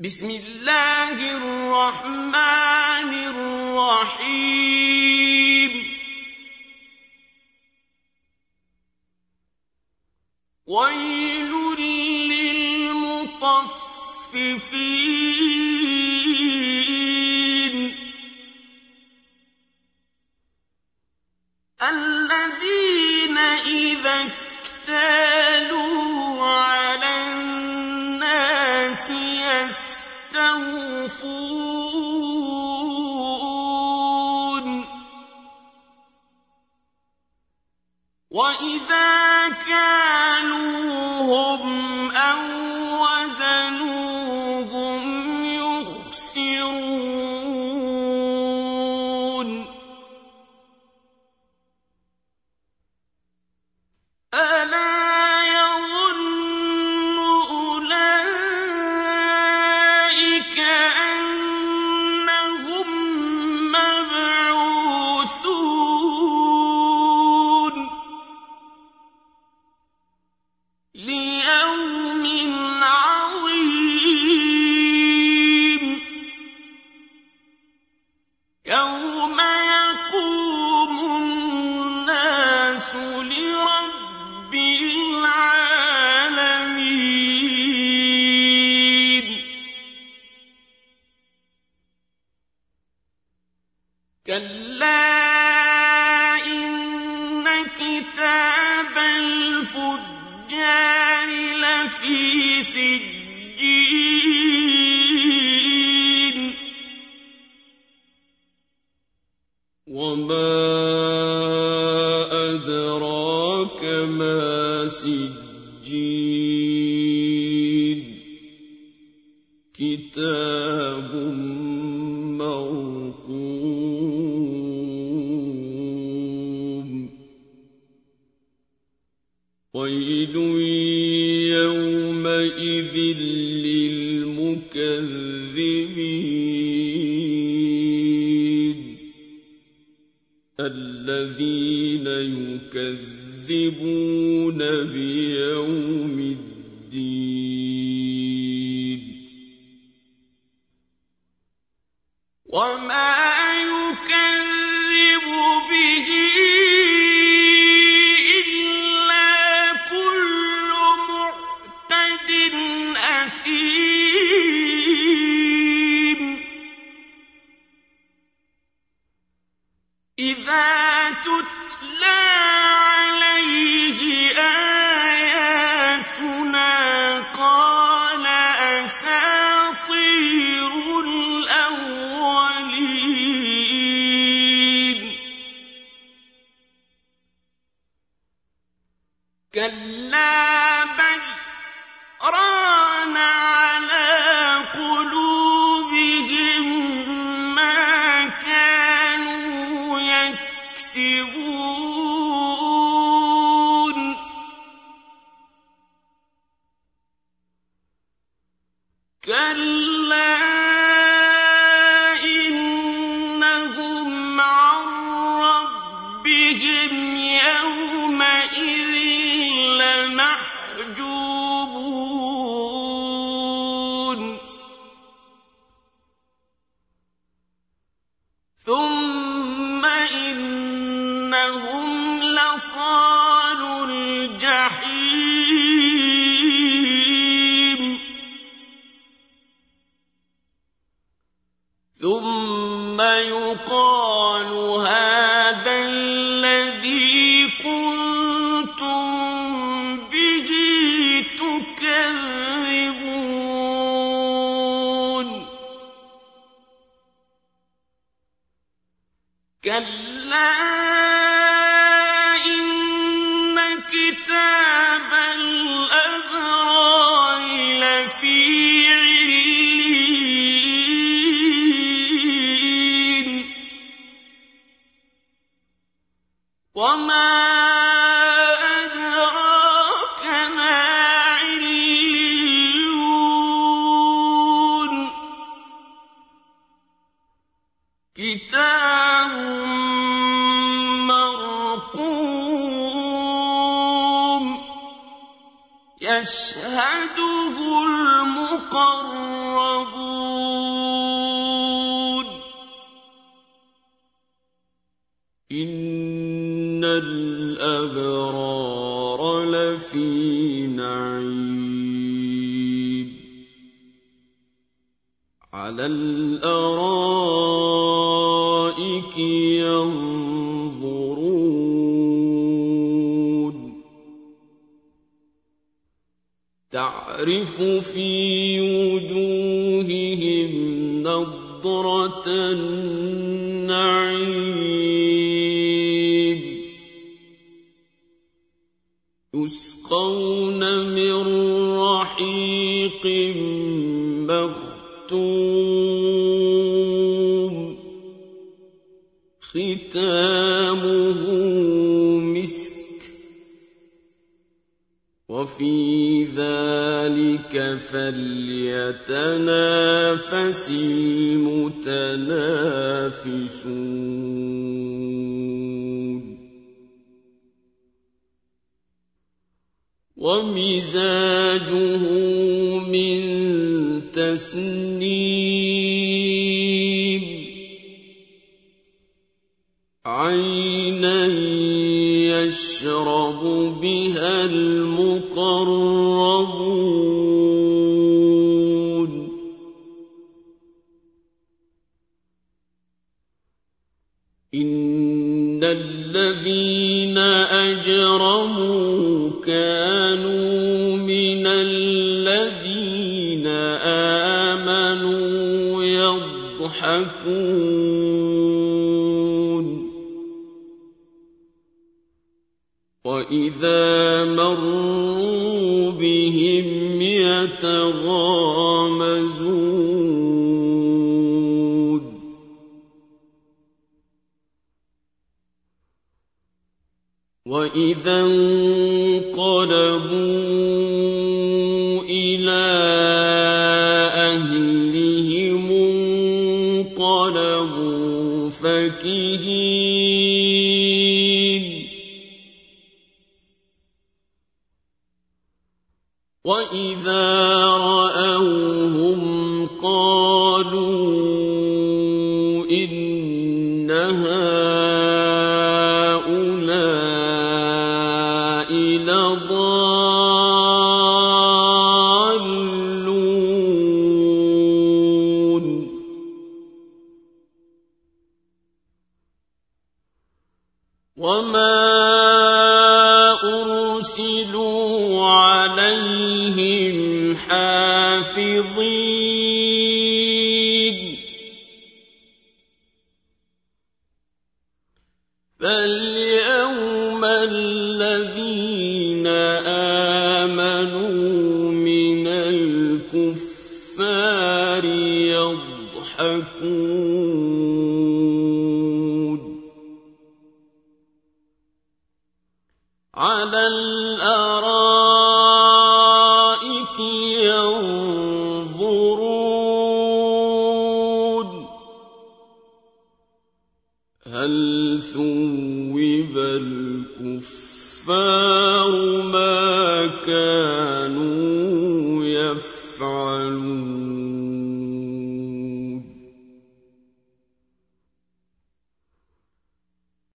بسم الله الرحمن الرحيم. ويل للمطففين. وَإِذَا كَالُوهُمْ النهار لفي سجين. وما أدراك ما سجين. كتاب ويل يومئذ للمكذبين الذين يكذبون بيوم الدين وما إذا صَادِقٌ يشهده المقربون. إن الأبرار لفي نعيم. على الأرائك ينظر تعرف في وجوههم نضرة النعيم. يسقون من رحيق مختوم. ختامه مسك وفي ذلك فليتنافس المتنافسون. ومزاجه من تسنيم يشرب بها المقربون. إن الذين أجرموا كانوا من الذين آمنوا يضحكون وإذا مروا بهم يتغامزون. وإذا انقلبوا إلى أهلهم انقلبوا فكهين وإذا فاليوم الذين آمنوا من الكفار يضحكون على الأرائك هل ثوب الكفار ما كانوا